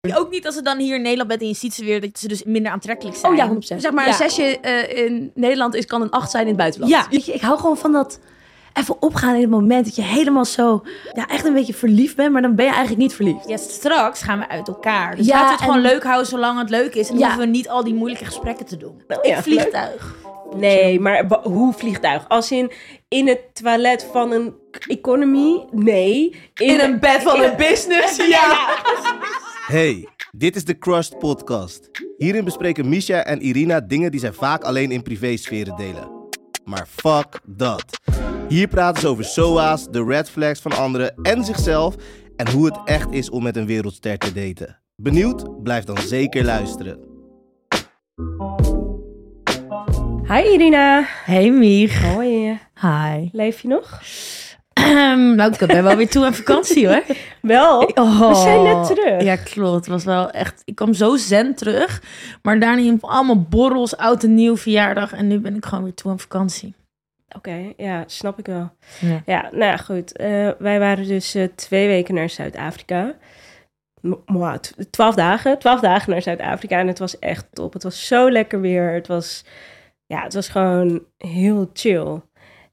Ook niet als ze dan hier in Nederland bent en je ziet ze weer dat ze dus minder aantrekkelijk zijn. Oh ja, 100%. Zeg maar, een zesje eh, in Nederland is, kan een acht zijn in het buitenland. Ja. Weet je, ik hou gewoon van dat even opgaan in het moment. Dat je helemaal zo, ja, echt een beetje verliefd bent, maar dan ben je eigenlijk niet verliefd. Ja, straks gaan we uit elkaar. Dus Ja, laten we het gewoon leuk houden zolang het leuk is. En Ja. hoeven we niet al die moeilijke gesprekken te doen. ja, ik vliegtuig. Nee, maar hoe vliegtuig? Als in in het toilet van een economy? Nee. In een bed van een business. Ja. Hey, dit is de Crushed Podcast. Hierin bespreken Misha en Irina dingen die zij vaak alleen in privésferen delen. Maar fuck dat. Hier praten ze over SOA's, de red flags van anderen en zichzelf en hoe het echt is om met een wereldster te daten. Benieuwd? Blijf dan zeker luisteren. Hi Irina. Hey Mier. Hoi. Hi. Leef je nog? nou, ik ben wel weer toe aan vakantie hoor. Wel. Oh. We zijn net terug. Ja, klopt. Het was wel echt... Ik kwam zo zen terug. Maar daarna allemaal borrels, oud en nieuw, verjaardag. En nu ben ik gewoon weer toe aan vakantie. Oké, ja, snap ik wel. Ja. Ja, nou ja, goed. Eh, wij waren dus eh, twee weken naar Zuid-Afrika. Twaalf dagen. Twaalf dagen naar Zuid-Afrika. En het was echt top. Het was zo lekker weer. Het was, ja, het was gewoon heel chill.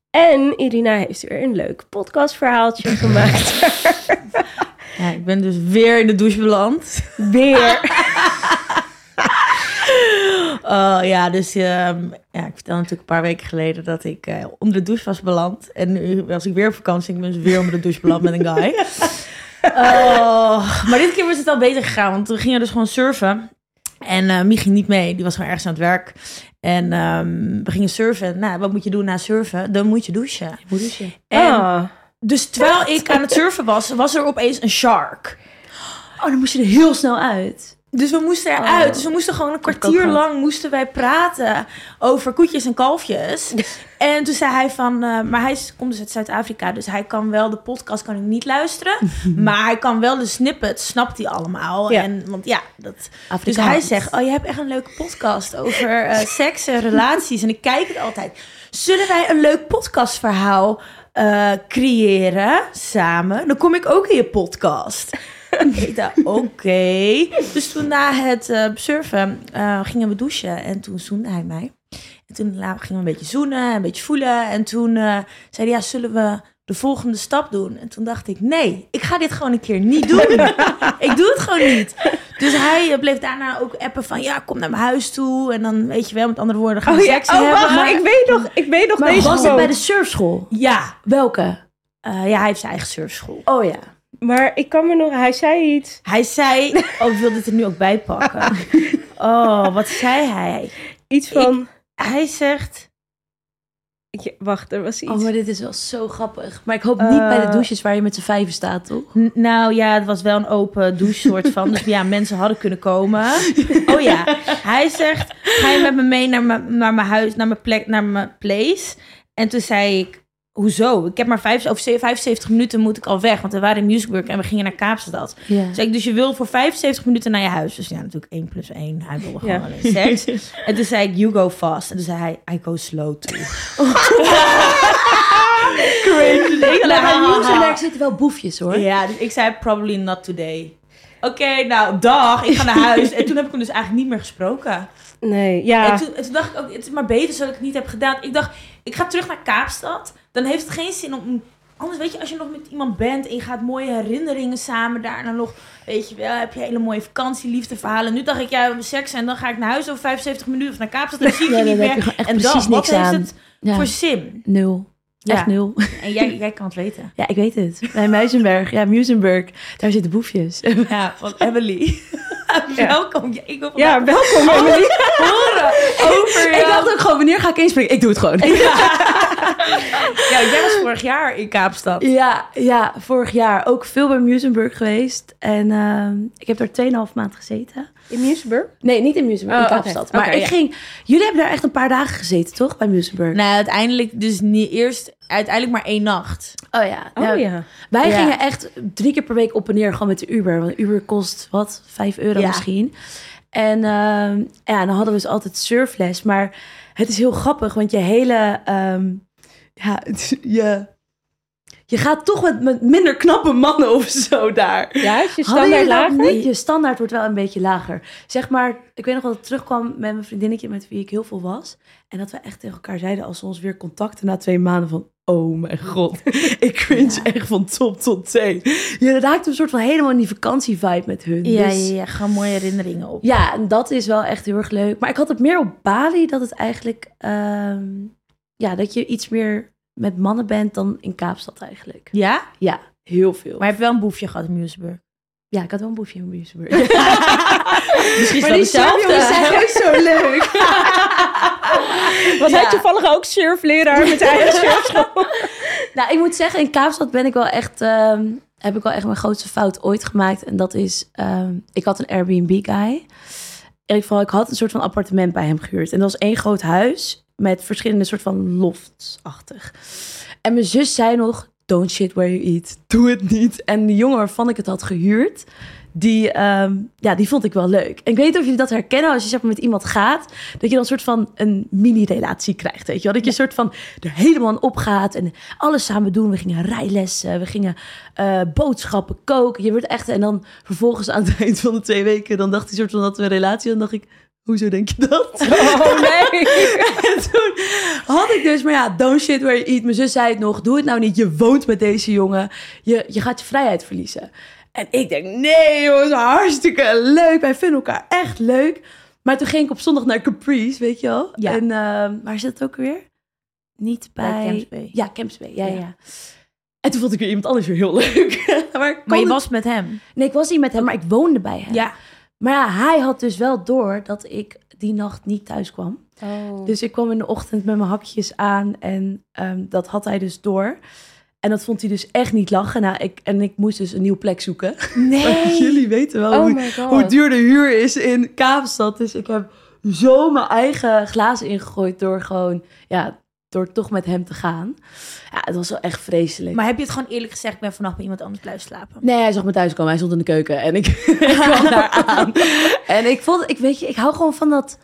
En Irina heeft weer een leuk podcastverhaaltje gemaakt. Ja, ik ben dus weer in de douche beland. weer. Oh ja, dus ehm, ja, ik vertelde natuurlijk een paar weken geleden dat ik eh, onder de douche was beland. En nu was ik weer op vakantie. Ik ben dus weer onder de douche beland met een guy. Oh, maar dit keer was het al beter gegaan, want we gingen dus gewoon surfen. En eh Mie ging niet mee, die was gewoon ergens aan het werk. En ehm, we gingen surfen. Nou, wat moet je doen na surfen? Dan moet je douchen. En Ah. dus terwijl ik aan het surfen was, was er opeens een shark. Oh, dan moest je er heel snel uit. Dus we moesten Oh. eruit. Dus we moesten gewoon een kwartier lang moesten wij praten over koetjes en kalfjes. en toen zei hij van, eh, maar hij komt dus uit Zuid-Afrika, dus hij kan wel de podcast kan ik niet luisteren, maar hij kan wel de snippets, snapt hij allemaal. Ja. En want ja, dat. Dus Afrikaans. hij zegt, oh je hebt echt een leuke podcast over eh, seks en relaties en ik kijk het altijd. Zullen wij een leuk podcastverhaal eh, creëren samen? Dan kom ik ook in je podcast. Ik dacht, oké. Dus toen na het eh, surfen eh, gingen we douchen en toen zoende hij mij. En toen gingen we een beetje zoenen, een beetje voelen. En toen eh, zei hij, ja, zullen we de volgende stap doen? En toen dacht ik, nee, ik ga dit gewoon een keer niet doen. ik doe het gewoon niet. Dus hij bleef daarna ook appen van, ja, kom naar mijn huis toe. En dan, weet je wel, met andere woorden, gaan we Oh ja, seks oh, wacht, hebben. ik weet nog, ik weet nog Maar deze was het bij de surfschool? Ja, Welke? ja, hij heeft zijn eigen surfschool. Oh ja. Maar ik kan me nog, hij zei iets. Hij zei, oh, ik wil dit er nu ook bij pakken. Oh, wat zei hij? Iets van, Hij zegt, Ja, wacht, er was iets. Oh, maar dit is wel zo grappig. Maar ik hoop niet bij de Eh, douches waar je met z'n vijven staat, toch? Nou ja, het was wel een open douche soort van. Dus ja, mensen hadden kunnen komen. Oh ja, hij zegt, ga je met me mee naar mijn, naar mijn huis, naar mijn plek, naar mijn place? En toen zei ik, hoezo? Ik heb maar vijf, over 75 minuten moet ik al weg. Want we waren in Musicburg en we gingen naar Kaapstad. Ja. Zei ik, dus je wil voor 75 minuten naar je huis. Dus ja, natuurlijk 1 plus 1. Hij wilde gewoon Ja. alleen seks. en toen zei ik, you go fast. En toen zei hij, I go slow too. Crazy. Ik nieuwsmerk zitten wel boefjes, hoor. Ja, dus ik zei probably not today. Oké, nou, dag. Ik ga naar huis. En toen heb ik hem dus eigenlijk niet meer gesproken. Nee, ja. En, toen, en toen dacht ik ook, het is maar beter dat ik het niet heb gedaan. Ik dacht, ik ga terug naar Kaapstad. Dan heeft het geen zin om... Anders weet je, als je nog met iemand bent en je gaat mooie herinneringen samen daarna nog, weet je wel, heb je hele mooie vakantie, liefdeverhalen. Nu dacht ik, ja, we hebben seks en dan ga ik naar huis over 75 minuten of naar Kaapstad en dan zie ik je niet meer. en dan, wat heeft aan. het Ja. voor zin? Nul. Ja. Echt nul. En jij, jij kan het weten. Ja, ik weet het. Bij Muizenberg, ja, Muizenberg, daar zitten boefjes. Ja, van Emily. Welkom. Ja, ik wil ja, vandaag welkom Emily. horen over Ik dacht ook gewoon, wanneer ga ik inspringen? Ik doe het gewoon. Ja, jij was vorig jaar in Kaapstad. Ja, ja, vorig jaar ook veel bij Muizenburg geweest. En ehm, ik heb daar 2,5 maand gezeten. In Museburg? Nee, niet in Muizenburg, Oh, in oké. Kaapstad. Maar ik ja. ging... Jullie hebben daar echt een paar dagen gezeten, toch? Bij Muizenburg? Nou, uiteindelijk dus niet eerst, uiteindelijk maar één nacht. Oh ja. Oh ja. ja. Wij Ja. gingen echt drie keer per week op en neer gewoon met de Uber. Want Uber kost, wat, 5 euro misschien. En ehm, ja, dan hadden we dus altijd surfles. Maar het is heel grappig, want je hele... ehm, ja, je, je gaat toch met, met minder knappe mannen of zo daar. Ja, is je standaard lager? niet? Je standaard wordt wel een beetje lager. Zeg maar, ik weet nog wel dat ik terugkwam met mijn vriendinnetje met wie ik heel veel was. En dat we echt tegen elkaar zeiden als we ons weer contacten na twee maanden van... Oh mijn god, ik cringe echt van top tot teen. Je raakt een soort van helemaal in die vakantievibe met hun. Ja, Dus- ja, ja, gaan mooie herinneringen op. ja, en dat is wel echt heel erg leuk. Maar ik had het meer op Bali dat het eigenlijk... ehm, ja, dat je iets meer met mannen bent dan in Kaapstad eigenlijk. Ja? Ja, heel veel. Maar je hebt wel een boefje gehad in Museburg. Ja, ik had wel een boefje in Museburg. Misschien maar die surfjongens zijn ook zo leuk. Was Ja. hij toevallig ook surfleraar met eigen surfschool? Nou, ik moet zeggen, in Kaapstad ben ik wel echt, ehm, heb ik wel echt mijn grootste fout ooit gemaakt. En dat is, ehm, ik had een Airbnb-guy. In ieder geval, ik had een soort van appartement bij hem gehuurd. En dat was één groot huis met verschillende soort van lofts-achtig. En mijn zus zei nog, don't shit where you eat. Doe het niet. En de jongen waarvan ik het had gehuurd, die, ehm, ja, die vond ik wel leuk. En ik weet niet of jullie dat herkennen als je zeg maar, met iemand gaat. Dat je dan een soort van een mini-relatie krijgt. Weet je wel? Dat je een soort van er helemaal aan opgaat. En alles samen doen. We gingen rijlessen. We gingen eh, boodschappen koken. Je wordt echt... En dan vervolgens aan het eind van de twee weken... Dan dacht hij soort van dat we een relatie. Dan dacht ik... Hoezo denk je dat? Oh nee. En toen had ik dus, maar ja, don't shit where you eat. Mijn zus zei het nog, doe het nou niet. Je woont met deze jongen. Je, je gaat je vrijheid verliezen. En ik denk, nee jongens, hartstikke leuk. Wij vinden elkaar echt leuk. Maar toen ging ik op zondag naar Caprice, weet je wel. Ja. En ehm, waar zit het ook weer? Niet bij... Bij Camps Bay. Ja, Camps Bay, ja, ja. Ja. En toen vond ik weer iemand anders weer heel leuk. maar Maar je was met hem. Nee, ik was niet met hem, maar ik woonde bij hem. Ja. Maar ja, hij had dus wel door dat ik die nacht niet thuis kwam. Oh. Dus ik kwam in de ochtend met mijn hakjes aan en ehm, dat had hij dus door. En dat vond hij dus echt niet lachen. Nou, ik, en ik moest dus een nieuwe plek zoeken. Maar jullie weten wel Oh hoe, hoe duur de huur is in Kaapstad. Dus ik heb zo mijn eigen glazen ingegooid door gewoon, ja, door toch met hem te gaan. Ja, het was wel echt vreselijk. Maar heb je het gewoon eerlijk gezegd, ik ben vannacht bij iemand anders blijven slapen? Nee, hij zag me thuis komen. Hij stond in de keuken en ik, ik kwam daar aan. En ik vond, ik weet je, ik hou gewoon van dat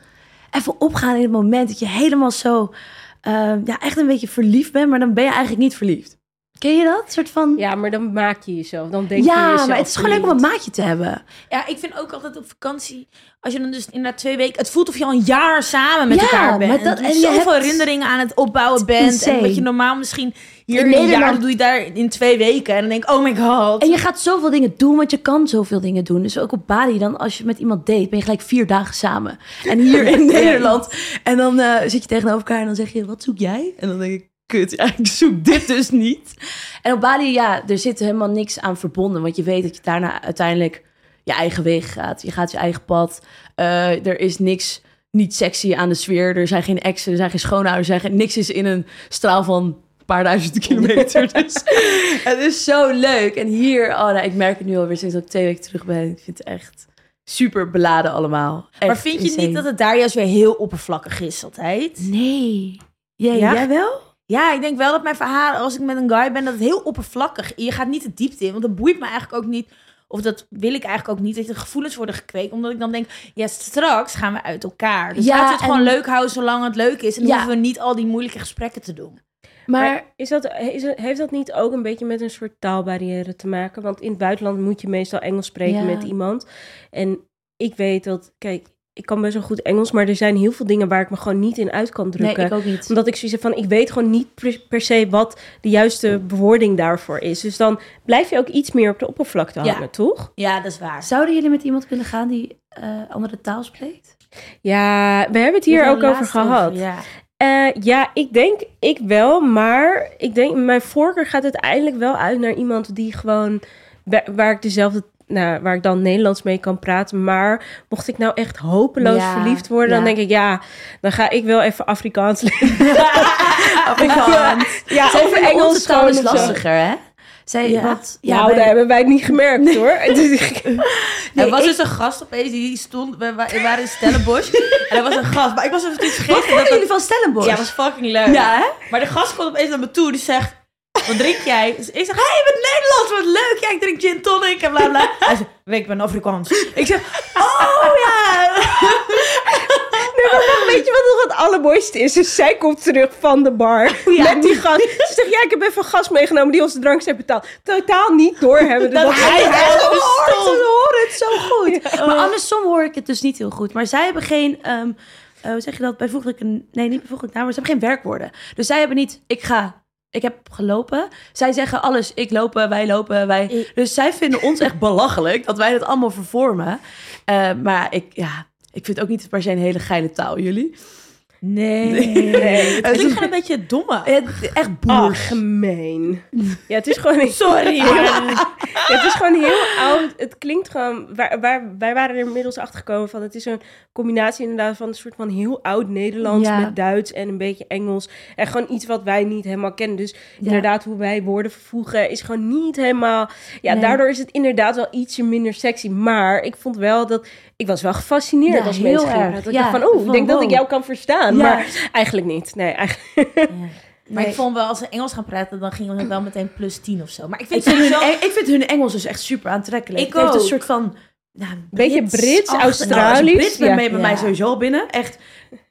even opgaan in het moment dat je helemaal zo, eh, ja, echt een beetje verliefd bent, maar dan ben je eigenlijk niet verliefd. Ken je dat? Een soort van. Ja, maar dan maak je jezelf. Dan denk je ja, jezelf maar het is gewoon leuk om een maatje te hebben. Ja, ik vind ook altijd op vakantie, als je dan dus inderdaad twee weken, het voelt of je al een jaar samen met Ja, elkaar bent. maar dat- en en je zoveel hebt- herinneringen aan het opbouwen bent. insane. En wat je normaal misschien hier In een jaar, doe je daar in twee weken. En dan denk ik, oh my god. En je gaat zoveel dingen doen, want je kan zoveel dingen doen. Dus ook op Bali, dan als je met iemand date, ben je gelijk vier dagen samen. En hier in Nederland. En dan eh, zit je tegenover elkaar en dan zeg je, wat zoek jij? En dan denk ik, kut, ja, ik zoek dit dus niet. En op Bali, ja, er zit helemaal niks aan verbonden. Want je weet dat je daarna uiteindelijk je eigen weg gaat. Je gaat je eigen pad. Eh, er is niks niet sexy aan de sfeer. Er zijn geen exen, er zijn geen schoonouders. Er zijn geen, niks is in een straal van een paar duizend kilometer. Dus het is zo leuk. En hier, oh, nou, ik merk het nu alweer sinds dat ik twee weken terug ben. Ik vind het echt super beladen allemaal. maar vind je insane. niet dat het daar juist weer heel oppervlakkig is altijd? Nee. Jij, Ja? jij wel? Ja, ik denk wel dat mijn verhaal, als ik met een guy ben, dat het heel oppervlakkig Je gaat niet de diepte in, want dat boeit me eigenlijk ook niet. Of dat wil ik eigenlijk ook niet, dat de gevoelens worden gekweekt. Omdat ik dan denk, ja, straks gaan we uit elkaar. Dus Ja, laten we het gewoon leuk houden zolang het leuk is. En dan Ja. hoeven we niet al die moeilijke gesprekken te doen. Maar, Maar is dat, is het- heeft dat niet ook een beetje met een soort taalbarrière te maken? Want in het buitenland moet je meestal Engels spreken Ja. met iemand. En ik weet dat, kijk, ik kan best wel goed Engels, maar er zijn heel veel dingen waar ik me gewoon niet in uit kan nee, drukken. ik ook niet. Omdat ik zoiets heb van, ik weet gewoon niet per, per se wat de juiste bewoording daarvoor is. Dus dan blijf je ook iets meer op de oppervlakte Ja. hangen, toch? Ja, dat is waar. Zouden jullie met iemand kunnen gaan die eh, andere taal spreekt? Ja, we hebben het hier ook over gehad. ja. Eh, ja, ik denk ik wel, maar ik denk mijn voorkeur gaat uiteindelijk wel uit naar iemand die gewoon wa- waar ik dezelfde, nou, waar ik dan Nederlands mee kan praten. Maar mocht ik nou echt hopeloos Ja, verliefd worden, ja. dan denk ik ja, dan ga ik wel even Afrikaans leren. Afrikaans. Ja, Zij Engels onze taal is lastiger, hè? Zij, Ja. wat, nou, bij- daar hebben wij het niet gemerkt hoor. er was dus een gast opeens die stond, we wa- we waren in Stellenbosch. en er was een gast, maar ik was even Wat vergeten. dat jullie het, van Stellenbosch? ja, was fucking leuk. Ja, hè? Maar de gast komt opeens naar me toe, die zegt... Wat drink jij? Dus ik zeg, hey, je bent Nederlands, wat leuk. Ja, ik drink gin tonic en bla bla. Hij zegt, ik ben Afrikaans. Ik zeg, oh ja. Weet je wat nog het allermooiste is, is zij komt terug van de bar met die gast. Ze zegt, ja, ik heb even een gast meegenomen die onze drank heeft betaald. Totaal niet doorhebben dat, Dat hij hoort, stond. ze horen het zo goed. Maar andersom hoor ik het dus niet heel goed. Maar zij hebben geen, ehm, eh, hoe zeg je dat, bijvoeglijke, nee niet bijvoeglijk naam, maar ze hebben geen werkwoorden. Dus zij hebben niet, ik ga, ik heb gelopen. Zij zeggen alles, ik lopen, wij lopen, wij. Dus zij vinden ons echt belachelijk dat wij dat allemaal vervormen. Eh, maar ik, ja, ik vind ook niet per se een hele geile taal, jullie. Nee. Nee. Het klinkt gewoon een beetje domme. Het, echt boers. gemeen. Ja, het is gewoon... Sorry. Ja, het is gewoon heel oud. Het klinkt gewoon... Waar, waar, wij waren er inmiddels achter gekomen van... Het is een combinatie inderdaad van een soort van heel oud Nederlands... Ja. met Duits en een beetje Engels. En gewoon iets wat wij niet helemaal kennen. Dus inderdaad, hoe wij woorden vervoegen... is gewoon niet helemaal... Ja, Nee. daardoor is het inderdaad wel ietsje minder sexy. Maar ik vond wel dat... Ik was wel gefascineerd Ja, als heel mensen gingen praten. Ik dacht van, oh, ik denk dat ik jou kan verstaan. Ja. Maar eigenlijk niet. Nee, eigenlijk... Maar ik vond wel, als ze Engels gaan praten, dan gingen we wel meteen plus 10 of zo. Maar ik vind, Ik vind, hun, ik vind hun Engels dus echt super aantrekkelijk. Ik het heeft een ook. soort van... Nou, Beetje Brits, Ach, Australisch. Nou, als Brits ben Ja. je bij mij Ja. sowieso al binnen. Echt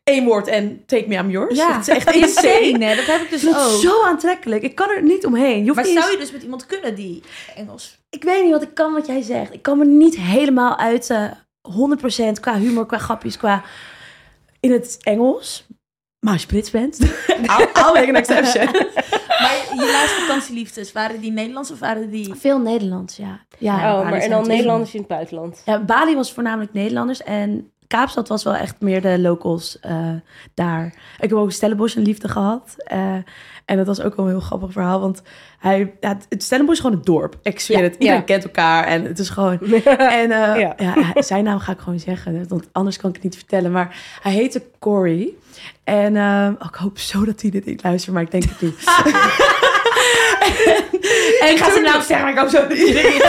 één woord en take me, I'm yours. Ja, Het is echt insane. hè? Dat heb ik dus Het is ook. zo aantrekkelijk. Ik kan er niet omheen. Je hoeft Maar niet zou eens- je dus met iemand kunnen die Engels... Ik weet niet wat ik kan wat jij zegt. Ik kan me niet helemaal uit eh 100% qua humor, qua grapjes, qua in het Engels. Maar als je Brits bent, I'll, make an exception. Maar je laatste vakantieliefdes, waren die Nederlands of waren die... Veel Nederlands, ja. ja Oh, Bali maar en dan Nederlanders in het buitenland. Ja, Bali was voornamelijk Nederlanders en Kaapstad was wel echt meer de locals eh, daar. Ik heb ook Stellenbosch een liefde gehad. eh, en dat was ook wel een heel grappig verhaal, want hij, ja, het Stellenbosch is gewoon een dorp. Ik zweer Ja, het, iedereen ja. kent elkaar en het is gewoon... En eh, Ja. hij- zijn naam ga ik gewoon zeggen, want anders kan ik het niet vertellen. Maar hij heette Corey. En eh, oh, ik hoop zo dat hij dit niet luistert, maar ik denk het niet. en Ik ga zijn naam zeggen, maar ik hoop zo dat iedereen...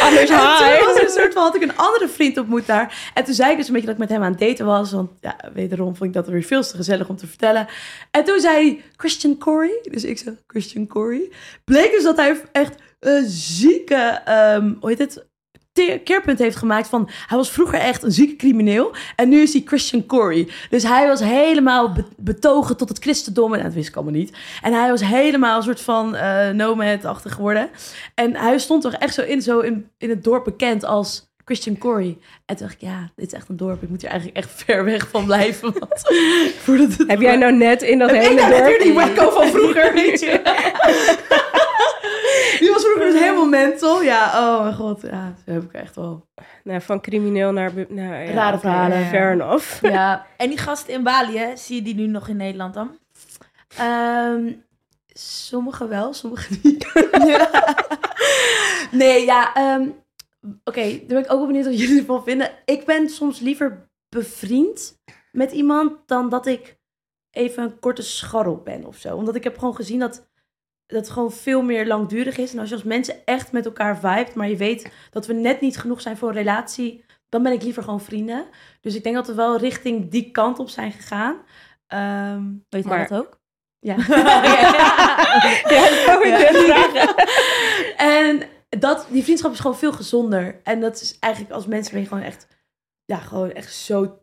Anders hi. was een soort van, had ik een andere vriend ontmoet daar. En toen zei ik dus een beetje dat ik met hem aan het daten was. Want ja, wederom vond ik dat weer veel te gezellig om te vertellen. En toen zei hij Christian Corey. Dus ik zei Christian Corey. Bleek dus dat hij echt een zieke, ehm, hoe heet het? Keerpunt heeft gemaakt van hij was vroeger echt een zieke crimineel en nu is hij Christian Corey. Dus hij was helemaal be- betogen tot het christendom en dat wist ik allemaal niet. En hij was helemaal een soort van eh nomad-achtig geworden. En hij stond toch echt zo in, zo in, in het dorp bekend als Christian Corey. En toen dacht ik, ja, dit is echt een dorp. Ik moet hier eigenlijk echt ver weg van blijven. Want voordat het Heb jij nou net in dat hele nou dorp... die wacko van vroeger, weet je. Die was vroeger dus helemaal mental. Ja, oh mijn god. Ja, zo heb ik echt wel. Nou, van crimineel naar... Nou, ja, Rare verhalen. Fair enough. Ja, En die gasten in Bali, hè? zie je die nu nog in Nederland dan? Ehm sommige wel, sommige niet. Nee, ja. ehm, Oké, daar ben ik ook wel benieuwd wat jullie ervan vinden. Ik ben soms liever bevriend met iemand dan dat ik even een korte scharrel ben of zo. Omdat ik heb gewoon gezien dat dat gewoon veel meer langdurig is. En als je als mensen echt met elkaar vibet, maar je weet dat we net niet genoeg zijn voor een relatie, dan ben ik liever gewoon vrienden. Dus ik denk dat we wel richting die kant op zijn gegaan. Ehm, Weet jij Maar- dat ook? ja. Ja, net vragen. En dat, die vriendschap is gewoon veel gezonder. En dat is eigenlijk als mensen ben je gewoon echt, ja, gewoon echt zo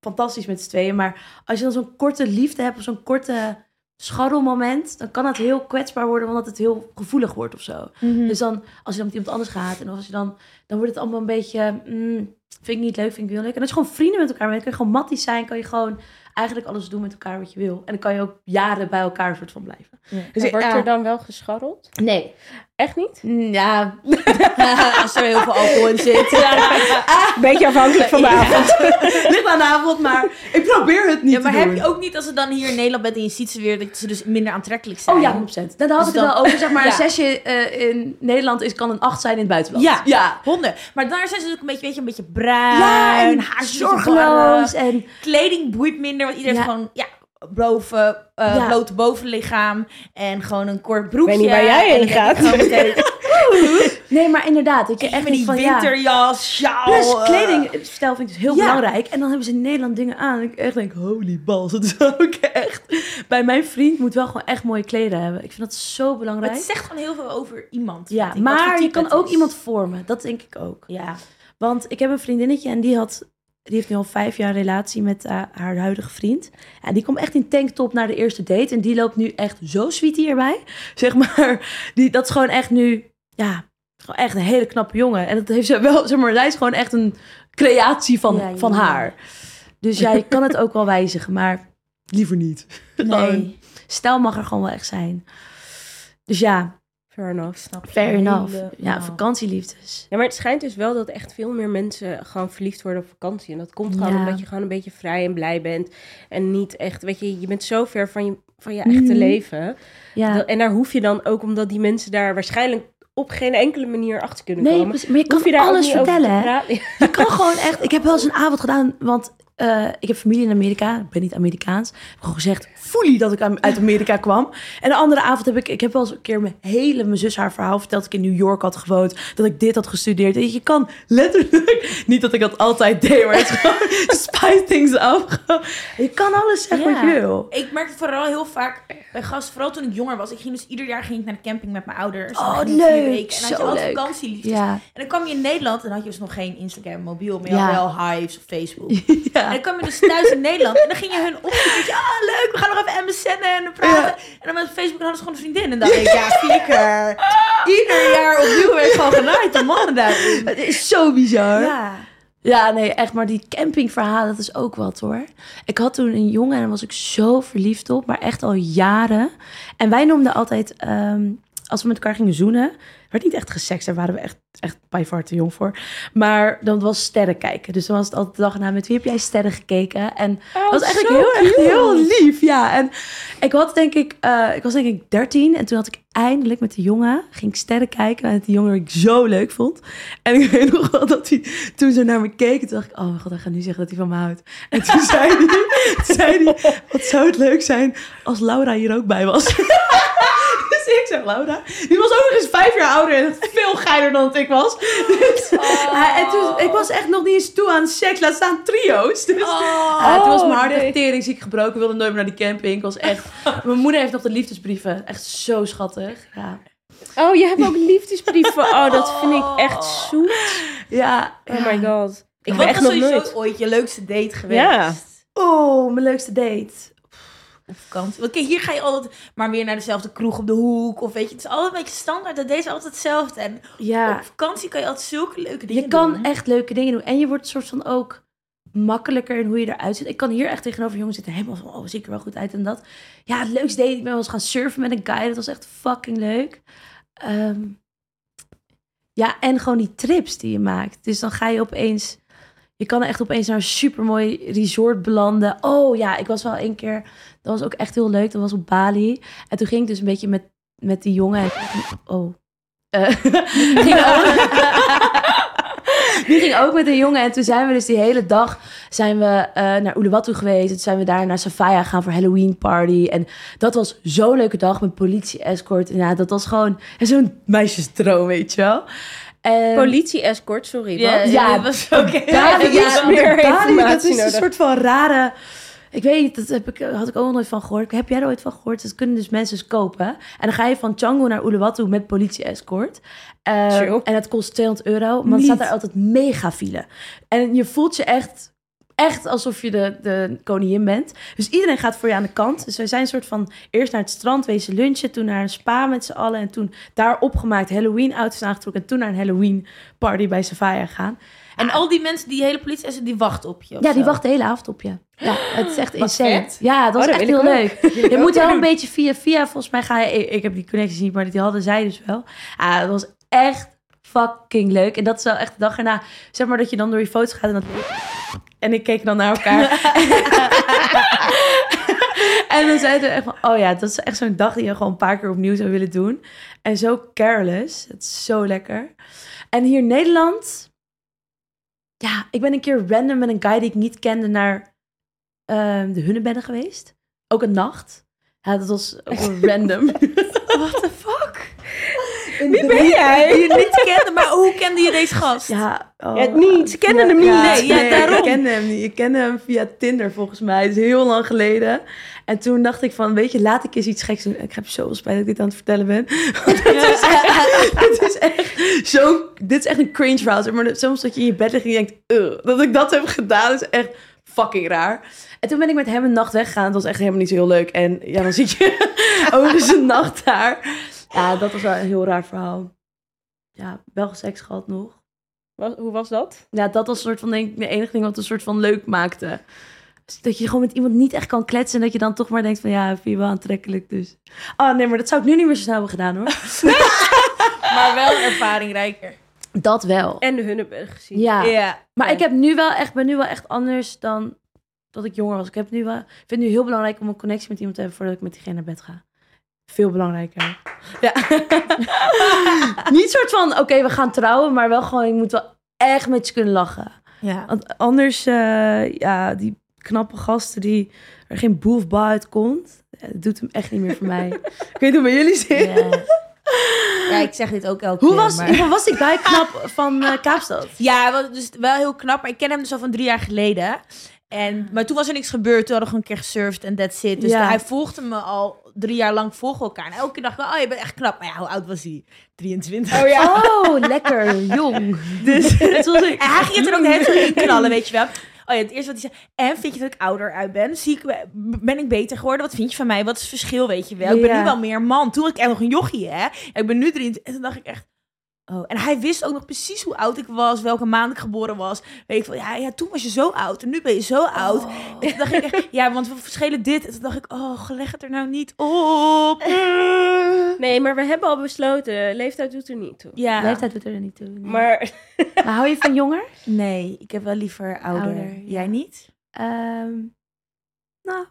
fantastisch met z'n tweeën. Maar als je dan zo'n korte liefde hebt of zo'n korte scharrelmoment, dan kan het heel kwetsbaar worden, omdat het heel gevoelig wordt of zo. Dus dan, als je dan met iemand anders gaat en als je dan, dan wordt het allemaal een beetje, mm, vind ik niet leuk, vind ik wil leuk. En als je gewoon vrienden met elkaar bent, kan je gewoon matties zijn, kan je gewoon eigenlijk alles doen met elkaar wat je wil. En dan kan je ook jaren bij elkaar soort van blijven. Dus En wordt ja. er dan wel gescharreld? Nee. Echt niet? Mm, Ja, Als er heel veel alcohol in zit. Beetje afhankelijk van de avond. ligt aan de avond, maar ik probeer het niet Ja, maar te heb doen. je ook niet als ze dan hier in Nederland bent en je ziet ze weer, dat ze dus minder aantrekkelijk zijn? Oh ja, 100%. Nou, daar had Dus ik het dan- wel over. Zeg maar, Ja. een zesje eh, in Nederland is, kan een acht zijn in het buitenland. Ja, ja. honderd. Maar daar zijn ze ook een beetje, weet je, een beetje bruin, Ja, en zorgeloos. En... Kleding boeit minder, want iedereen Ja. heeft gewoon, ja, boven, eh Ja. blote bovenlichaam en gewoon een kort broekje. weet niet waar jij En heen ik gaat. nee, maar inderdaad. Dat je echt die van, ja. winterjas, sjaal. Plus eh, kledingstijl vind ik dus heel Ja. belangrijk. En dan hebben ze in Nederland dingen aan. En ik echt denk, holy balls. Dat is ook echt... Bij mijn vriend moet wel gewoon echt mooie kleden hebben. Ik vind dat zo Maar belangrijk. het zegt gewoon heel veel over iemand. Ja, ik, maar je kan ook is. iemand vormen. Dat denk ik ook. Ja. Want ik heb een vriendinnetje en die had die heeft nu al vijf jaar een relatie met eh, haar huidige vriend. En die komt echt in tanktop naar de eerste date. En die loopt nu echt zo sweet hierbij. Zeg maar, die, dat is gewoon echt nu, ja, gewoon echt een hele knappe jongen. En dat heeft ze wel, zeg maar, zij is gewoon echt een creatie van, Ja, van ja. haar. Dus ja, je kan het ook wel wijzigen, maar liever niet. Nee. Stijl mag er gewoon wel echt zijn. Dus ja, Fair enough. Snap je fair enough. Ja, helemaal. vakantieliefdes. Ja, maar het schijnt dus wel dat echt veel meer mensen gewoon verliefd worden op vakantie. En dat komt gewoon Ja. omdat je gewoon een beetje vrij en blij bent. En niet echt, weet je, je bent zo ver van je, van je echte Mhm. leven. Ja. Dat- en daar hoef je dan ook, omdat die mensen daar waarschijnlijk op geen enkele manier achter kunnen Nee, komen. maar je kan hoef je alles vertellen. Je kan gewoon echt... Ik heb wel eens een avond gedaan, want eh, ik heb familie in Amerika. Ik ben niet Amerikaans. Ik heb gewoon gezegd, fully dat ik uit Amerika kwam. En de andere avond heb ik... Ik heb wel eens een keer mijn hele... Mijn zus haar verhaal verteld dat ik in New York had gewoond. Dat ik dit had gestudeerd. En je kan letterlijk... Niet dat ik dat altijd deed, maar het is gewoon... Spice things up. Je kan alles zeggen wat je wil. Ik merkte vooral heel vaak bij gasten, vooral toen ik jonger was. Ik ging dus ieder jaar ging ik naar de camping met mijn ouders. Oh, En leuk. weken. En had je altijd vakantieliefdes. Ja. En dan kwam je in Nederland en had je dus nog geen Instagram, mobiel, maar je Ja. had wel Hives of Facebook. ja. En dan kwam je dus thuis in Nederland en dan ging je hun opzoeken. Ja, ah, leuk, we gaan nog even MSN'en en praten. En dan met Facebook hadden ze gewoon een vriendin. En dan dacht ik, ja, flikker. Ieder jaar opnieuw werd gewoon genaaid, de mannen daarin. Het is zo bizar. Ja. Ja, nee, echt. Maar die campingverhalen, dat is ook wat hoor. Ik had toen een jongen en daar was ik zo verliefd op, maar echt al jaren. En wij noemden altijd, ehm, als we met elkaar gingen zoenen, werd niet echt gesext, daar waren we echt, echt bij far te jong voor. Maar dan was sterren kijken. Dus dan was het altijd de dag na, met wie heb jij sterren gekeken? En dat was eigenlijk heel, cute. heel lief, ja. En ik had denk ik, eh, ik was denk ik 13 en toen had ik eindelijk met de jongen, ging ik sterren kijken met die jongen die ik zo leuk vond. En ik weet nog wel dat hij toen zo naar me keek, en toen dacht ik, oh mijn god, hij gaat nu zeggen dat hij van me houdt. En toen zei hij, zei hij, wat zou het leuk zijn als Laura hier ook bij was. Dus ik zeg, Laura, die was ook nog eens vijf jaar ouder en veel geiler dan ik was. Dus, hij- en toen, ik was echt nog niet eens toe aan seks, laat staan trio's. Dus, ja, toen was mijn hart echt teringziek gebroken. Ik wilde nooit meer naar die camping. Ik was echt... Mijn moeder heeft nog de liefdesbrieven. Echt zo schattig. Ja. Oh, je hebt ook liefdesbrieven. Oh, dat vind ik echt zoet. Ja. Oh ja. my god. Ik Wat ben echt was nog sowieso nooit. ooit je leukste date geweest? Ja. Oh, mijn leukste date. Op vakantie. Want kijk, hier ga je altijd maar weer naar dezelfde kroeg op de hoek. Of weet je, het is altijd een beetje standaard. Dat deze altijd hetzelfde. En Ja. op vakantie kan je altijd zulke leuke dingen Je kan doen. echt leuke dingen doen. En je wordt soort van ook makkelijker in hoe je eruit ziet. Ik kan hier echt tegenover jongens zitten. Helemaal van, oh, zie ik er wel goed uit en dat. Ja, het leukste date. Ik ben wel eens gaan surfen met een guy. Dat was echt fucking leuk. Ehm, ja, en gewoon die trips die je maakt. Dus dan ga je opeens... Je kan echt opeens naar een supermooi resort belanden. Oh ja, ik was wel een keer... Dat was ook echt heel leuk. Dat was op Bali. En toen ging ik dus een beetje met, met die jongen... En, oh. Eh, ging die ging ook met een jongen. En toen zijn we dus die hele dag zijn we, eh, naar Uluwatu geweest. En toen zijn we daar naar Safaya gaan voor Halloween party. En dat was zo'n leuke dag met politie-escort. En ja, dat was gewoon zo'n meisjesdroom, weet je wel. En, Politie-escort, sorry. Ja, wat? ja, dat was ook Bali, Ja, ik ja, iets meer dat is een nodig. soort van rare... Ik weet niet, dat heb ik, had ik ook nog nooit van gehoord. Heb jij er ooit van gehoord? Dat kunnen dus mensen dus kopen. En dan ga je van Canggu naar Uluwatu met politie-escort. Eh, Chill. en het kost 200 euro. Maar dan staat er altijd mega file. En je voelt je echt, echt alsof je de, de koningin bent. Dus iedereen gaat voor je aan de kant. Dus wij zijn een soort van eerst naar het strand wezen lunchen. Toen naar een spa met z'n allen. En toen daar opgemaakt Halloween outfits aangetrokken. En toen naar een Halloween party bij Safaya gaan. En al die mensen, die hele politie, die wachten op je. Ja, die zo. wacht de hele avond op je. Ja, het is echt insane. vet. Ja, dat was Oh, echt heel leuk. Je ook moet wel een beetje via via. Volgens mij ga je... Ik, ik heb die connecties niet, maar die hadden zij dus wel. Ah, dat was echt fucking leuk. En dat is wel echt de dag erna. Zeg maar dat je dan door je foto's gaat en dat... En ik keek dan naar elkaar. en dan zeiden we echt van... Oh ja, dat is echt zo'n dag die je gewoon een paar keer opnieuw zou willen doen. En zo careless. Het is zo lekker. En hier in Nederland... Ja, ik ben een keer random met een guy die ik niet kende naar ehm, de Hunnebedden geweest. Ook een nacht. Ja, dat was ook wel random. Wie ben jij? Die je niet kende, maar hoe kende je deze gast? Ja, oh. Ja, niet. Ze kennen hem niet. Nee, ja, daarom. Ik kende hem niet. Ik kende hem via Tinder volgens mij. Het is heel lang geleden. En toen dacht ik van, weet je, laat ik eens iets geks doen. Ik heb zoveel spijt dat ik dit aan het vertellen ben. Want dit, is echt, dit is echt zo... Dit is echt een cringe verhaal. Maar soms dat je in je bed ligt en je denkt... "Ugh, dat ik dat heb gedaan is echt fucking raar. En toen ben ik met hem een nacht weggegaan. Het was echt helemaal niet zo heel leuk. En ja, dan zit je eens een nacht daar. Ja, dat was wel een heel raar verhaal. Ja, wel seks gehad nog. Hoe was dat? Ja, dat was een soort van, denk ik, de enige ding wat een soort van leuk maakte. Dus dat je gewoon met iemand niet echt kan kletsen... en dat je dan toch maar denkt van, ja, vind je wel aantrekkelijk, dus... Oh, nee, maar dat zou ik nu niet meer zo snel hebben gedaan, hoor. Maar wel ervaringrijker. Dat wel. En hun hebben gezien. Ja. Ja. Maar ik heb nu wel echt, ben nu wel echt anders dan dat ik jonger was. Ik heb nu wel, ik vind het nu heel belangrijk om een connectie met iemand te hebben... voordat ik met diegene naar bed ga. Veel belangrijker. Ja. niet soort van, oké, we gaan trouwen... maar wel gewoon, je moet wel echt met je kunnen lachen. Ja. Want anders, eh, ja, die knappe gasten die er geen ba uit komt, ja, dat doet hem echt niet meer voor mij. ik weet hoe bij jullie zit. Ja. Ja, ik zeg dit ook elke Hoe keer. was, maar- hoe was die guy knap van eh, Kaapstad? Ja, wel, dus wel heel knap. Maar ik ken hem dus al van drie jaar geleden. En, maar toen was er niks gebeurd. Toen hadden we gewoon een keer gesurfd en that's it. Dus Ja. hij volgde me al drie jaar lang volgen elkaar. En elke keer dacht ik oh, je bent echt knap. Maar ja, hoe oud was hij? 23. Oh ja. Oh, lekker, jong. Dus, ik. En hij ging het er ook net zo in knallen, weet je wel. Oh ja, het eerste wat hij zei. En vind je dat ik ouder uit ben? Zie ik, ben ik beter geworden? Wat vind je van mij? Wat is het verschil, weet je wel? Ik ben nu wel meer man. Toen was ik echt nog een jochie, hè? Ik ben nu 23. En toen dacht ik echt... Oh, en hij wist ook nog precies hoe oud ik was, welke maand ik geboren was. Weet ik van, ja, ja, toen was je zo oud en nu ben je zo oud. En toen dacht ik echt, ja, want we verschillen dit. En toen dacht ik, oh, leg het er nou niet op. Nee, maar we hebben al besloten, leeftijd doet er niet toe. Ja, Leeftijd doet er niet toe. nee. Maar Maar hou je van jonger? nee, ik heb wel liever ouder. Ouder, ja. Jij niet? Ehm, nou,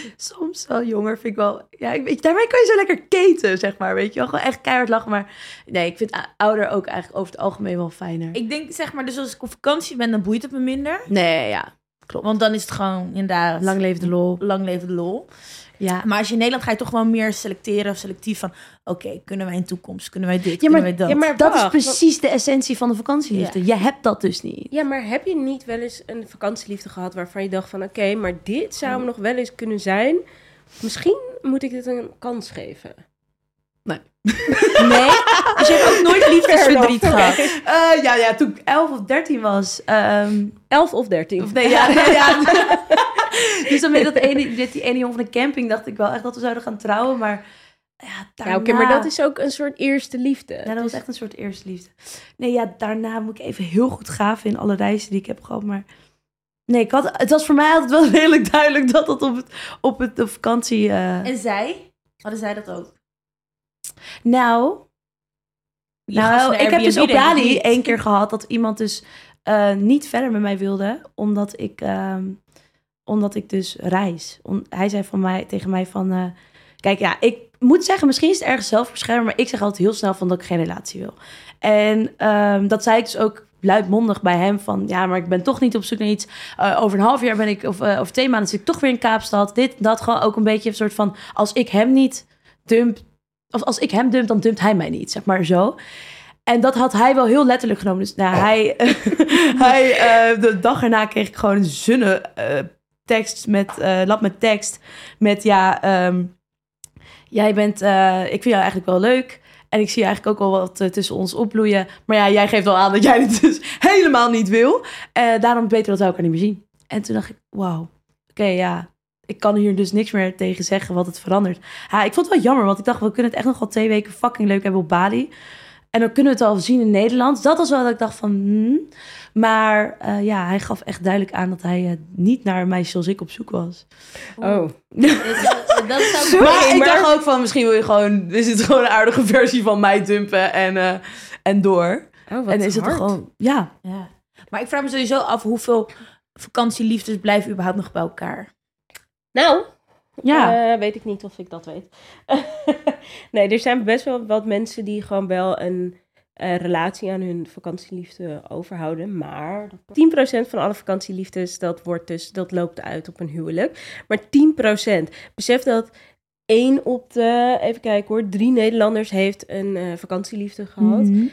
soms wel jonger vind ik wel. Ja, ik weet, daarmee kan je zo lekker keten, zeg maar. Weet je wel, gewoon echt keihard lachen. Maar nee, ik vind ouder ook eigenlijk over het algemeen wel fijner. Ik denk, zeg maar, dus als ik op vakantie ben, dan boeit het me minder. Nee, ja, klopt. Want dan is het gewoon inderdaad Lang leefde lol. lang leven de lol. Ja, Maar als je in Nederland ga je toch wel meer selecteren of selectief van... Oké, kunnen wij in toekomst, kunnen wij dit, Ja, kunnen wij dat? ja, maar- dat is precies de essentie van de vakantieliefde. Je hebt dat dus niet. Ja, maar heb je niet wel eens een vakantieliefde gehad waarvan je dacht van oké, maar dit zou hem nog wel eens kunnen zijn. Misschien moet ik dit een kans geven. Nee, dus je hebt ook nooit liefdesverdriet gehad. Eh, ja, ja, toen ik 11 of 13 was. ehm, 11 of 13. Of nee, ja, nee, ja. Dus dan met dat ene, die ene jongen van de camping dacht ik wel echt dat we zouden gaan trouwen. Maar ja, daarna... Ja, oké, maar dat is ook een soort eerste liefde. Ja, dat was Dus- echt een soort eerste liefde. Nee, ja, daarna moet ik even heel goed graven in alle reizen die ik heb gehad. Maar nee, ik had, het was voor mij altijd wel redelijk duidelijk dat het op, het, op het, de vakantie... eh, En zij? Hadden zij dat ook? nou, Je nou ik heb dus op Bali één keer gehad dat iemand dus eh, niet verder met mij wilde, omdat ik, ehm, omdat ik dus reis. Hij zei van mij, tegen mij van, eh, kijk ja, ik moet zeggen, misschien is het ergens zelfbescherming, maar ik zeg altijd heel snel van dat ik geen relatie wil. En ehm, dat zei ik dus ook luidmondig bij hem van, ja, maar ik ben toch niet op zoek naar iets. Eh, over een half jaar ben ik, of eh, over twee maanden zit ik toch weer in Kaapstad. Dit, dat, gewoon ook een beetje een soort van, als ik hem niet dump, of als ik hem dump, dan dumpt hij mij niet, zeg maar zo. En dat had hij wel heel letterlijk genomen. Dus nou, hij, hij de dag erna kreeg ik gewoon een zonne tekst met, eh lab met tekst. Met ja, ehm, jij bent, eh, ik vind jou eigenlijk wel leuk. En ik zie eigenlijk ook wel wat eh, tussen ons opbloeien. Maar ja, jij geeft al aan dat jij het dus helemaal niet wil. Daarom beter dat we elkaar niet meer zien. En toen dacht ik, wauw, oké, ja. Ik kan hier dus niks meer tegen zeggen wat het verandert. Ja, ik vond het wel jammer, want ik dacht, we kunnen het echt nog wel twee weken fucking leuk hebben op Bali. En dan kunnen we het al zien in Nederland. Dat was wel dat ik dacht van, hmm. Maar eh, ja, hij gaf echt duidelijk aan dat hij eh, niet naar meisjes zoals ik op zoek was. Oh. Dat zou maar ik dacht ook van, misschien wil je gewoon, is het gewoon een aardige versie van mij dumpen en, eh, en door. Oh, wat en is het hard. gewoon, ja. Ja. Maar ik vraag me sowieso af hoeveel vakantieliefdes blijven überhaupt nog bij elkaar. Nou, Ja. eh, weet ik niet of ik dat weet. nee, er zijn best wel wat mensen die gewoon wel een eh, relatie aan hun vakantieliefde overhouden. Maar 10% van alle vakantieliefdes, dat, wordt dus, dat loopt uit op een huwelijk. Maar 10%. Besef dat één op de, even kijken hoor, drie Nederlanders heeft een eh, vakantieliefde gehad. Mhm.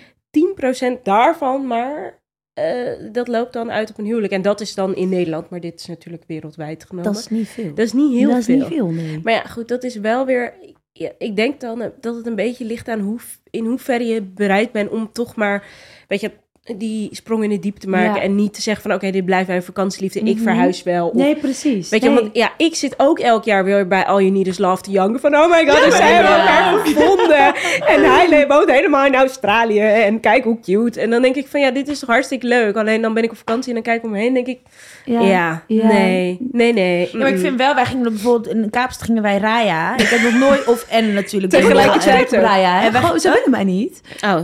10% daarvan maar, eh, dat loopt dan uit op een huwelijk. En dat is dan in Nederland, maar dit is natuurlijk wereldwijd genomen. Dat is niet veel. Dat is niet heel dat is veel. niet veel, nee. Maar ja, goed, dat is wel weer. Ja, ik denk dan dat het een beetje ligt aan hoe, in hoeverre je bereid bent om toch maar, weet je, die sprong in de diep te maken. Ja. En niet te zeggen van, oké, dit blijft mijn vakantieliefde, ik Mhm. verhuis wel. Of, Nee, precies. Weet je, want ja, ik zit ook elk jaar weer bij All You Need Is Love te janken van, oh my god, we zijn ja. elkaar gevonden. En hij woont helemaal in Australië en kijk hoe cute. En dan denk ik van, ja, dit is toch hartstikke leuk. Alleen dan ben ik op vakantie en dan kijk ik om me heen en denk ik, ja, Ja. nee, nee, nee. Ja, maar ik vind wel, wij gingen bijvoorbeeld in Kaapstad gingen wij Raya. Ik heb nog nooit, of en natuurlijk. Tegelijkertijd. Raya? En wij- Gewoon, ze willen mij niet. Oh.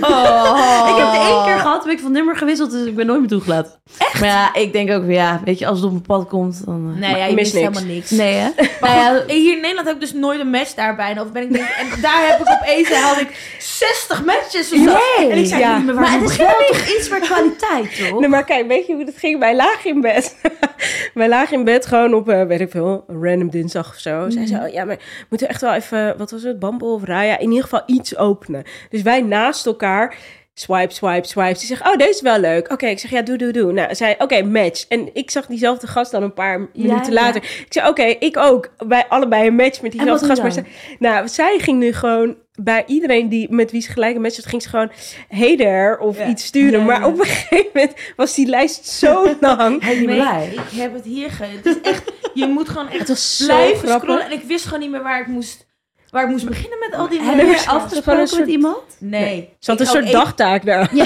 Oh. Ik heb het één keer gehad, ben ik van nummer gewisseld, dus ik ben nooit meer toegelaten. Echt? Maar ja, ik denk ook ja, weet je, als het op mijn pad komt, dan... eh, Nee, ja, je je mist niks. helemaal niks. Nee, hè? Maar ja, hier in Nederland heb ik dus nooit een match daarbij. Of ben ik denk, en daar heb ik opeens had ik 60 matches of zo. Nee. En ik zei Ja. niet meer Maar het is wel toch iets voor kwaliteit, toch? Nee, maar kijk, weet je hoe dat ging? Wij lagen in bed. Wij lagen in bed gewoon op, eh, weet ik veel, een random dinsdag of zo. Zij zei, oh, ja, maar we moeten echt wel even, wat was het, Bumble of Raya? In ieder geval iets openen. Dus wij naast elkaar, swipe, swipe, swipe. Ze zegt, oh, deze is wel leuk. Oké, ik zeg, ja, doe, doe, doe. Nou, zij, oké, match. En ik zag diezelfde gast dan een paar minuten ja. later. Ik zei, oké, ik ook. Wij allebei een match met diezelfde gast. Maar nou, zij ging nu gewoon bij iedereen die met wie ze gelijk een match had, ging ze gewoon hey there of Ja. iets sturen. Ja, maar ja. op een gegeven moment was die lijst zo lang. Hij blij. ik heb het hier ge... Het is echt, je moet gewoon echt blijven grappig. scrollen. En ik wist gewoon niet meer waar ik moest, waar ik moest beginnen met al die Heb je afgesproken een soort- met iemand? Nee. Ze had een soort dagtaak daar.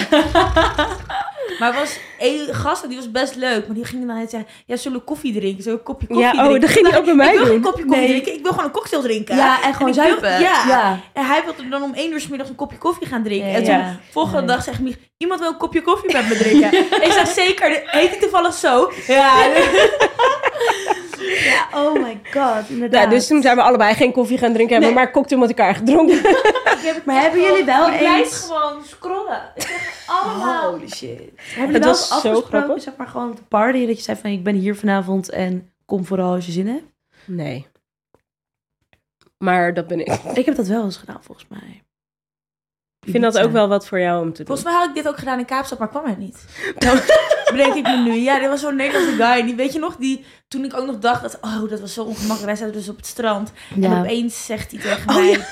Maar er was één gast, die was best leuk. Maar die ging dan zeggen, ja, zullen we koffie drinken? Zullen we een kopje koffie Ja, oh, drinken? dat ging hij ook bij mij ik wil doen. geen kopje koffie Nee. drinken, ik wil gewoon een cocktail drinken. Ja, en gewoon ik wil- zuipen. Ja. Ja. En hij wilde dan om één uur 's middags een kopje koffie gaan drinken. Ja, en toen, ja. volgende Nee. dag zegt Mich, iemand wil een kopje koffie met me drinken. Ik zeg, zeker. Heet hij toevallig zo? Ja. Ja, oh my god, inderdaad. Ja, dus toen zijn we allebei geen koffie gaan drinken, hebben maar cocktail met elkaar gedronken. Maar hebben jullie wel Ik blijf eens... gewoon scrollen. Ik zeg allemaal. Holy shit. Hebben jullie wel zo afgesproken, grappig. zeg maar gewoon op de party, dat je zei van ik ben hier vanavond en kom vooral als je zin hebt? Nee. Maar dat ben ik. Ik heb dat wel eens gedaan, volgens mij. Ik vind dat ook wel wat voor jou om te doen. Volgens mij had ik dit ook gedaan in Kaapstad, maar kwam hij niet. Bedenk ik me nu. Ja, dit was zo'n Nederlandse guy. Die, weet je nog, die, toen ik ook nog dacht dat, oh, dat was zo ongemakkelijk. Wij zaten dus op het strand. En Ja. opeens zegt hij tegen mij...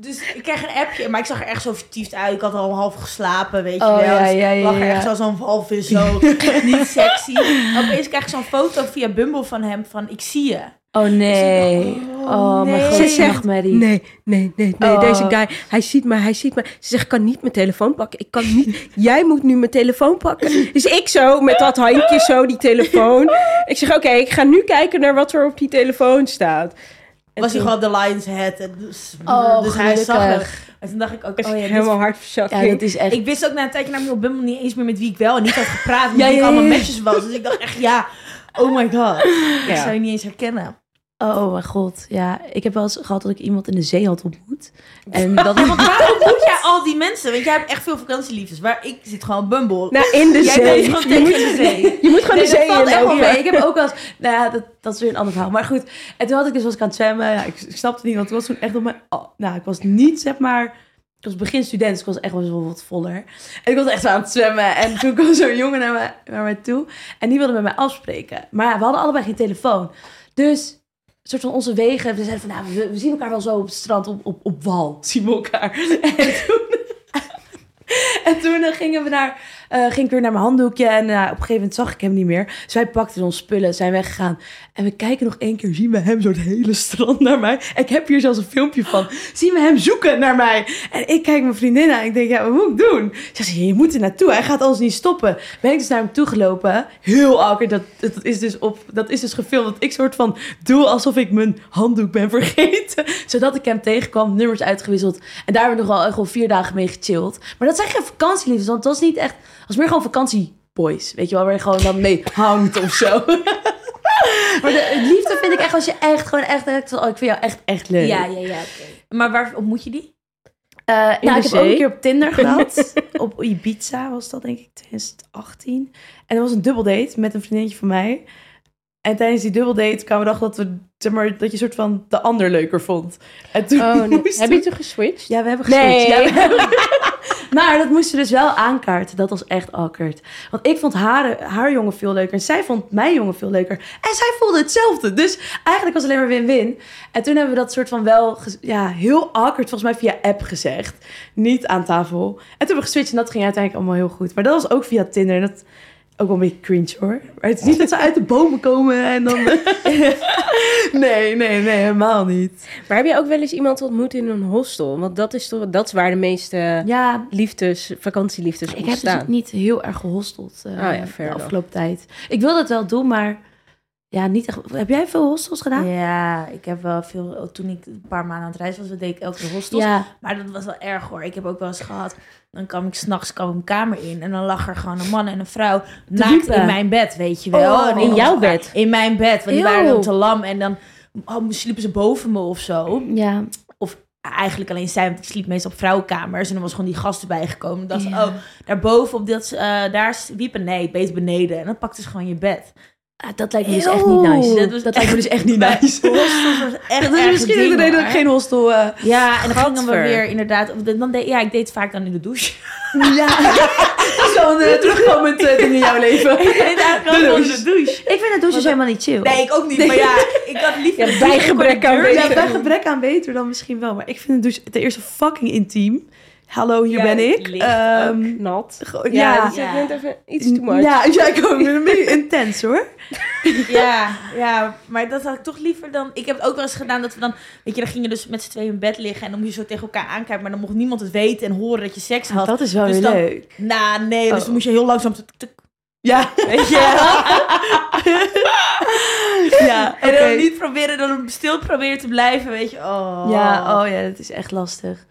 Dus ik kreeg een appje, maar ik zag er echt zo vertiefd uit. Ik had al half geslapen, weet je Oh, wel. ja, Dus ja, ik lag er echt zo zo'n walvis zo. niet sexy. En opeens krijg ik zo'n foto via Bumble van hem van, ik zie je. Oh nee. Oh, Oh, mijn nee. Ze zegt, nachtmerrie. Nee, nee, nee, nee, Oh. deze guy, hij ziet me, hij ziet me. Ze zegt, ik kan niet mijn telefoon pakken. Ik kan niet, jij moet nu mijn telefoon pakken. Dus ik zo, met dat handje zo, die telefoon. Ik zeg, oké, ik ga nu kijken naar wat er op die telefoon staat. En was hij gewoon op de Lions Head. En Dus, Oh, dus hij zag hem. gelukkig. En toen dacht ik ook, oh ja, dit helemaal hard Ja, dat is echt... Ik wist ook na een tijdje namelijk op Bumble niet eens meer met wie ik wel en niet had gepraat. Met Ja, wie ik ja, allemaal matches was. Dus ik dacht echt, ja, oh my god. Ik zou je niet eens herkennen. Oh mijn god, ja. Ik heb wel eens gehad dat ik iemand in de zee had ontmoet. En dat... Want waarom moet jij al die mensen? Want jij hebt echt veel vakantieliefdes. Waar ik zit gewoon Bumble. Nou, in de jij zee. bent gewoon Je tegen moet, de zee. je moet gewoon Nee, de dat zee valt in echt wel lopen. mee. Ik heb ook wel eens... Nou ja, dat, dat is weer een ander verhaal. Maar goed. En toen had ik dus, was ik aan het zwemmen. Ja, ik, ik snapte niet, want ik was toen echt op mijn... oh, nou, ik was niet, zeg maar... Ik was begin student, dus ik was echt wel zo wat voller. En ik was echt zo aan het zwemmen. En toen kwam zo'n jongen naar mij, naar mij toe. En die wilde met mij afspreken. Maar ja, we hadden allebei geen telefoon. Dus... Een soort van onze wegen. We zeiden van, nou, we, we zien elkaar wel zo op het strand, op, op, op wal. Zien we elkaar. En toen... En toen eh, gingen we naar, eh, ging ik weer naar mijn handdoekje en eh, op een gegeven moment zag ik hem niet meer. Dus wij pakten ons spullen, zijn weggegaan. En we kijken nog één keer, zien we hem zo het hele strand naar mij. Ik heb hier zelfs een filmpje van. Zien we hem zoeken naar mij. En ik kijk mijn vriendin aan ik denk, ja, wat moet ik doen? Ze zegt, je moet er naartoe, hij gaat alles niet stoppen. Ben ik dus naar hem toe gelopen. Heel awkward, dat, dat, is dus op, dat is dus gefilmd. Ik soort van doe alsof ik mijn handdoek ben vergeten. Zodat ik hem tegenkwam, nummers uitgewisseld. En daar hebben we nog wel echt vier dagen mee gechilled. Maar dat zijn geen vakantieliefdes, want dat was niet echt... Het was meer gewoon vakantieboys, weet je wel, waar je gewoon dan mee hangt of zo. maar de liefde vind ik echt als je echt gewoon echt... echt oh, ik vind jou echt, echt leuk. Ja, ja, ja. oké. Maar waar ontmoet je die? Eh, nou, de ik heb ook een keer op Tinder gehad. op Ibiza was dat denk ik 2018. En dat was een dubbeldate met een vriendinnetje van mij. En tijdens die dubbeldate kwamen we erachter dat, we, zeg maar, dat je een soort van de ander leuker vond. En toen Oh, nee. Heb je toen geswitcht? Ja, we hebben geswitcht. Nee. Ja, we hebben- maar dat moesten we dus wel aankaarten. Dat was echt awkward. Want ik vond haar, haar jongen veel leuker. En zij vond mijn jongen veel leuker. En zij voelde hetzelfde. Dus eigenlijk was het alleen maar win-win. En toen hebben we dat soort van wel... Ja, heel awkward volgens mij via app gezegd. Niet aan tafel. En toen hebben we geswitcht en dat ging uiteindelijk allemaal heel goed. Maar dat was ook via Tinder. En dat ook wel een beetje cringe hoor. Maar het is niet dat ze uit de bomen komen en dan... nee, nee, nee, helemaal niet. Maar heb je ook wel eens iemand ontmoet in een hostel? Want dat is, toch, dat is waar de meeste Ja, liefdes, vakantieliefdes Ik heb dus ontstaan. niet heel erg gehosteld eh, Oh ja, de afgelopen tijd. Ik wil dat wel doen, maar ja, niet echt. Heb jij veel hostels gedaan? Ja, ik heb wel veel... Toen ik een paar maanden aan het reizen was, deed ik elke hostels. Ja, Maar dat was wel erg hoor. Ik heb ook wel eens gehad. Dan kwam ik s'nachts mijn kamer in. En dan lag er gewoon een man en een vrouw naakt in mijn bed, weet je wel. Oh, in jouw bed? In mijn bed. Want die waren dan te lam. En dan oh, sliepen ze boven me of zo. ja. Eigenlijk alleen zij, want ik sliep meestal op vrouwenkamers. En dan was gewoon die gast erbij gekomen. En dacht ze, Ja. oh, daarboven op dat, eh daar wiepen. Nee, beter beneden. En dan pakte ze gewoon je bed. Ah, dat lijkt me dus echt niet nice. Dat Dat, lijkt me dus echt niet nice. hostels was echt Dat is misschien ding, de reden dat ik geen hostel. eh, Ja, en dan gingen we weer inderdaad... Dan deed, ja, ik deed het vaak dan in de douche. ja, dat is wel een eh, terugkomend eh, ding in jouw leven. Ik deed eigenlijk De douche. de douche. Ik vind het douchen helemaal niet chill. Nee, ik ook niet. Maar ja, ik had liever... Ja, de bij gebrek aan de beter. Ja, bij gebrek aan beter dan misschien wel. Maar ik vind een douche ten eerste fucking intiem. Hallo, hier Ja, ben ik. Ehm, Nat. Ja, ja, dat is Ja. net even iets too much. Ja, ja, ik ook. Een beetje intens hoor. Ja, ja, maar dat had ik toch liever dan... Ik heb het ook wel eens gedaan dat we dan... Weet je, dan gingen we dus met z'n tweeën in bed liggen... en dan moest je zo tegen elkaar aankijken... maar dan mocht niemand het weten en horen dat je seks had. Dat is wel Dus weer dan- leuk. Nou, nee, dus Oh. dan moest je heel langzaam... tuk, tuk, Ja, Weet je? ja, En dan niet proberen, dan stil proberen te blijven, weet je. Oh. Ja, oh ja, dat is echt lastig.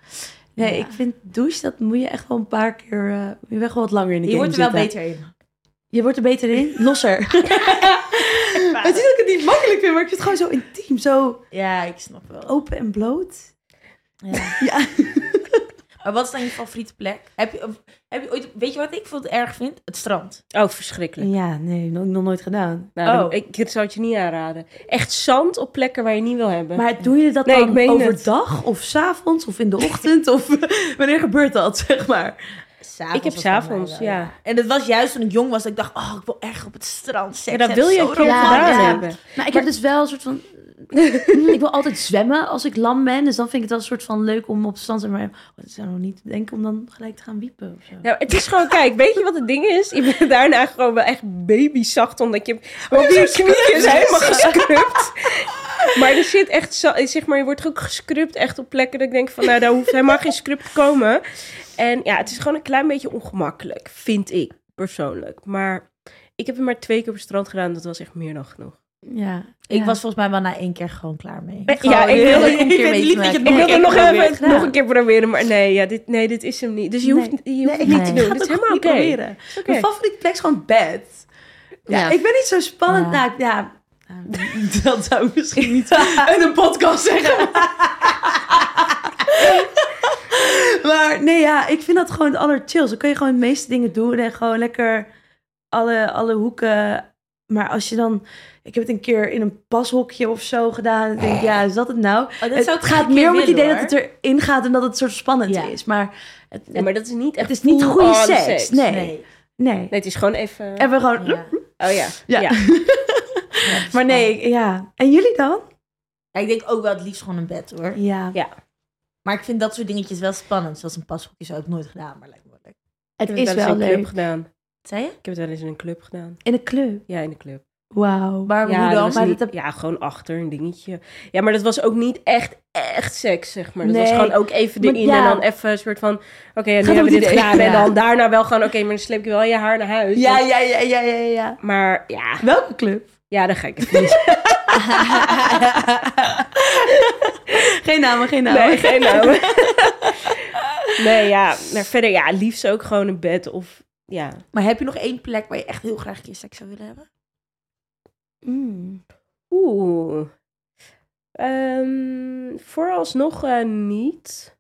Nee, Ja. ik vind douche, dat moet je echt wel een paar keer... moet je echt wel wat langer in de Je game wordt er wel zitten. beter in. Je wordt er beter in. Losser. het is dat ik het niet makkelijk vind, maar ik vind het gewoon zo intiem. Zo Ja, ik snap wel. open en bloot. Ja. Ja. Maar wat is dan je favoriete plek? Heb je, heb je ooit, weet je wat ik veel erg vind? Het strand. Oh, verschrikkelijk. Ja, nee, nog, nog nooit gedaan. Nou, dan- Oh. ik, ik zou het je niet aanraden. Echt zand op plekken waar je niet wil hebben. Maar doe je dat Nee, dan overdag of s'avonds of in de ochtend? of wanneer gebeurt dat, zeg maar? Ik heb s'avonds, wel, ja. En dat was juist toen ik jong was, dat ik dacht, oh, ik wil erg op het strand. Seks ja, dat wil je romantisch. gedaan ja. hebben. Nou, ik heb dus wel een soort van... ik wil altijd zwemmen als ik lam ben. Dus dan vind ik het wel een soort van leuk om op het strand te zijn. Maar oh, dat zou nog niet denken om dan gelijk te gaan wiepen of zo. Nou, het is gewoon, kijk, weet je wat het ding is? Je bent daarna gewoon wel echt babyzacht, omdat je... Want die knieën is helemaal gescrubt. Maar er zit echt, zeg maar, je wordt ook gescrubt echt op plekken dat ik denk van, nou, daar hoeft helemaal geen scrub te komen. En ja, het is gewoon een klein beetje ongemakkelijk, vind ik persoonlijk. Maar ik heb het maar twee keer op het strand gedaan, dat was echt meer dan genoeg. Ja. Ik ja. was volgens mij wel na één keer gewoon klaar mee. Ja, Gewoon, ik wilde- een keer ik. Ik nog wilde een nog keer proberen. even nog een keer proberen, maar nee, ja, dit, nee, dit is hem niet. Dus je hoeft, Nee. je hoeft Nee, niet te ga doen. het Het is ook helemaal niet oké. proberen. Het is oké. Mijn favoriete plek is gewoon bed. Ja, Ja. ik ben niet zo spannend. Ja. Nou, ja. dat zou ik misschien niet in een podcast zeggen. maar nee, ja, ik vind dat gewoon het allerchills. Dan kun je gewoon de meeste dingen doen en gewoon lekker alle, alle hoeken. Maar als je dan... Ik heb het een keer in een pashokje of zo gedaan. Ik denk, ja, is dat het nou? Oh, dat het gaat meer om het idee hoor. dat het erin gaat en dat het soort spannend Ja. is. Maar het, Ja, maar dat is niet echt het is niet goede seks. Nee, nee. Nee. Nee, het is gewoon even... En we gewoon... Ja. Oh ja. Ja. ja. Maar nee, ja. En jullie dan? Ja, ik denk ook wel het liefst gewoon een bed hoor. Ja. Maar ik vind dat soort dingetjes wel spannend. Zoals een pashokje zou ik nooit gedaan, maar lijkt me wel leuk. Het is het wel leuk. gedaan. Wat zei je? Ik heb het wel eens in een club gedaan. In een club. Ja, in een club. Wauw. Maar ja, hoe dan? Maar niet- dat ja, gewoon achter een dingetje. Ja, maar dat was ook niet echt, echt seks, zeg maar. Dat was gewoon ook even erin ja. en dan even een soort van... Oké, ja, nu hebben we dit gedaan. En dan daarna wel gewoon... Oké, maar dan sleep je wel je haar naar huis. Ja, Want- ja, ja, ja, ja, ja. Maar ja, Welke club? ja, dan ga ik even niet. geen namen, geen namen. Nee, geen naam. nee, ja. Maar verder, ja, liefst ook gewoon een bed of... Ja. Maar heb je nog één plek waar je echt heel graag een keer seks zou willen hebben? Mm. Oeh. Ehm, vooralsnog eh, niet.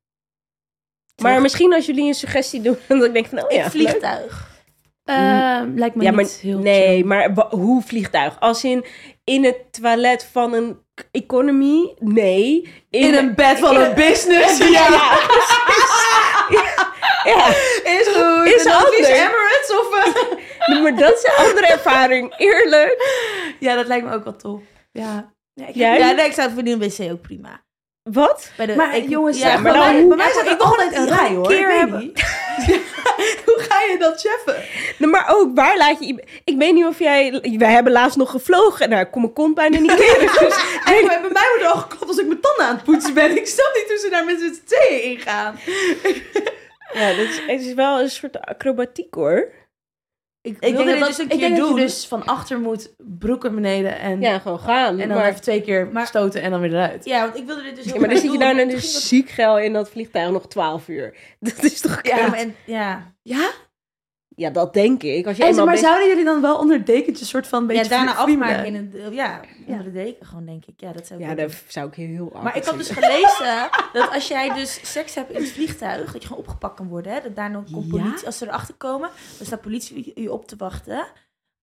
Maar misschien als jullie een suggestie doen, ik denk van, oh ja, een vliegtuig. Ehm, lijkt me Ja, maar niet heel nee, chill. maar hoe vliegtuig? Als in, in het toilet van een economy? Nee. In een bed van een business. Ja. Ja, Is goed. Is anders. Emirates of... eh? maar dat is een andere ervaring. Eerlijk. Ja, dat lijkt me ook wel top. Ja. Ja, ik, Jij? ja, nee, ik zou het voor die wc ook prima. Wat? Bij de, Maar, ik- jongens, ja, maar bij dan mij- hoe- bij mij Ja, staat ik altijd een rij een hoor. keer Ik weet hebben. niet. Hoe ga je dat cheffen? Maar ook, waar laat je... Ik weet niet of jij... Wij hebben laatst nog gevlogen. Nou, ik kon mijn kont bijna niet keren. Dus En bij mij wordt er al geklopt als ik mijn tanden aan het poetsen ben. Ik snap niet hoe ze daar met z'n tweeën in gaan. Ja, dat is, het is wel een soort acrobatiek hoor. Ik, Ik denk, dit dat, dus een ik keer dat doen. dus van achter moet, broeken beneden en, Ja, gewoon gaan. en dan maar, even twee keer Maar- stoten en dan weer eruit. Ja, want ik wilde dit dus heel ja, maar dan zit je dus ging ziek geil in dat vliegtuig nog 12 uur. Dat is toch... dat- Ja, en, ja. Ja? Ja dat denk ik. Als je En, maar bent- zouden jullie dan wel onder dekentjes soort van een beetje ja, daarna afmaken in een... Ja, onder de deken gewoon, denk ik. Ja, dat zou ik Ja, dat zou ik heel Maar ik had dus gelezen dat als jij dus seks hebt in het vliegtuig, dat je gewoon opgepakt kan worden. Hè? Dat daar komt Ja? politie, als ze erachter komen, dan staat politie je op te wachten.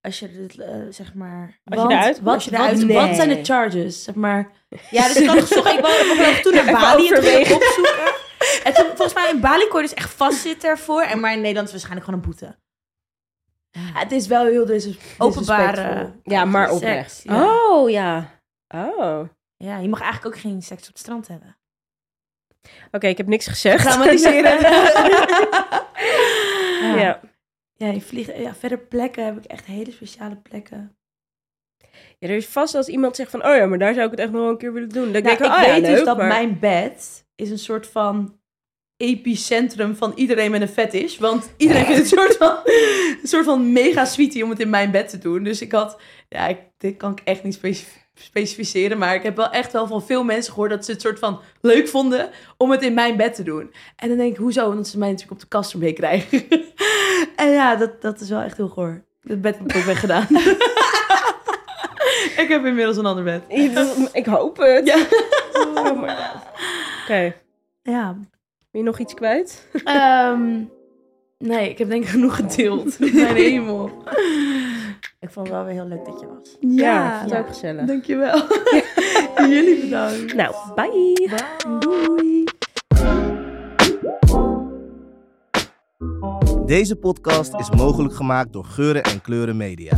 Als je dit, eh, zeg maar... Als je eruit wat, als je wat, eruit Nee. wat zijn de charges? Zeg maar, Ja, dus ik had gezocht, ik wou toen naar Bali en toen opzoeken. En toen, volgens mij in Bali kon je dus echt vastzitten ervoor. En maar in Nederland is het waarschijnlijk gewoon een boete. het is wel heel dis Openbare... Ja, maar seks, oprecht. ja. Oh, ja. Oh. Oké, Ja, je mag eigenlijk ook geen seks op het strand hebben. ik heb niks gezegd. Dramatiseren. ja. ja. Ja, je vliegt, ja, verder plekken heb ik echt hele speciale plekken. Ja, er is vast als iemand zegt van, oh ja, maar daar zou ik het echt nog wel een keer willen doen. Dan Nou, denk ik, ik oh ja, weet leuk, dus dat maar... mijn bed is een soort van epicentrum van iedereen met een fetish. Want iedereen vindt het een soort van, een soort van mega sweetie om het in mijn bed te doen. Dus ik had, ja, ik, dit kan ik echt niet specif- specificeren. Maar ik heb wel echt wel van veel mensen gehoord dat ze het soort van leuk vonden om het in mijn bed te doen. En dan denk ik, hoezo? Omdat ze mij natuurlijk op de kast ermee krijgen. en ja, dat, dat is wel echt heel goor. Het bed heb ik ook weggedaan. ik heb inmiddels een ander bed. Ik hoop het. Ja. Oh my god. Oké, Ja, ben je nog iets kwijt? Ehm, nee, ik heb denk ik genoeg gedeeld. Mijn hemel. Ik vond het wel weer heel leuk dat je was. Ja, vond het ook gezellig. dankjewel. Jullie bedankt. Nou, bye. Doei. Deze podcast is mogelijk gemaakt door Geuren en Kleuren Media.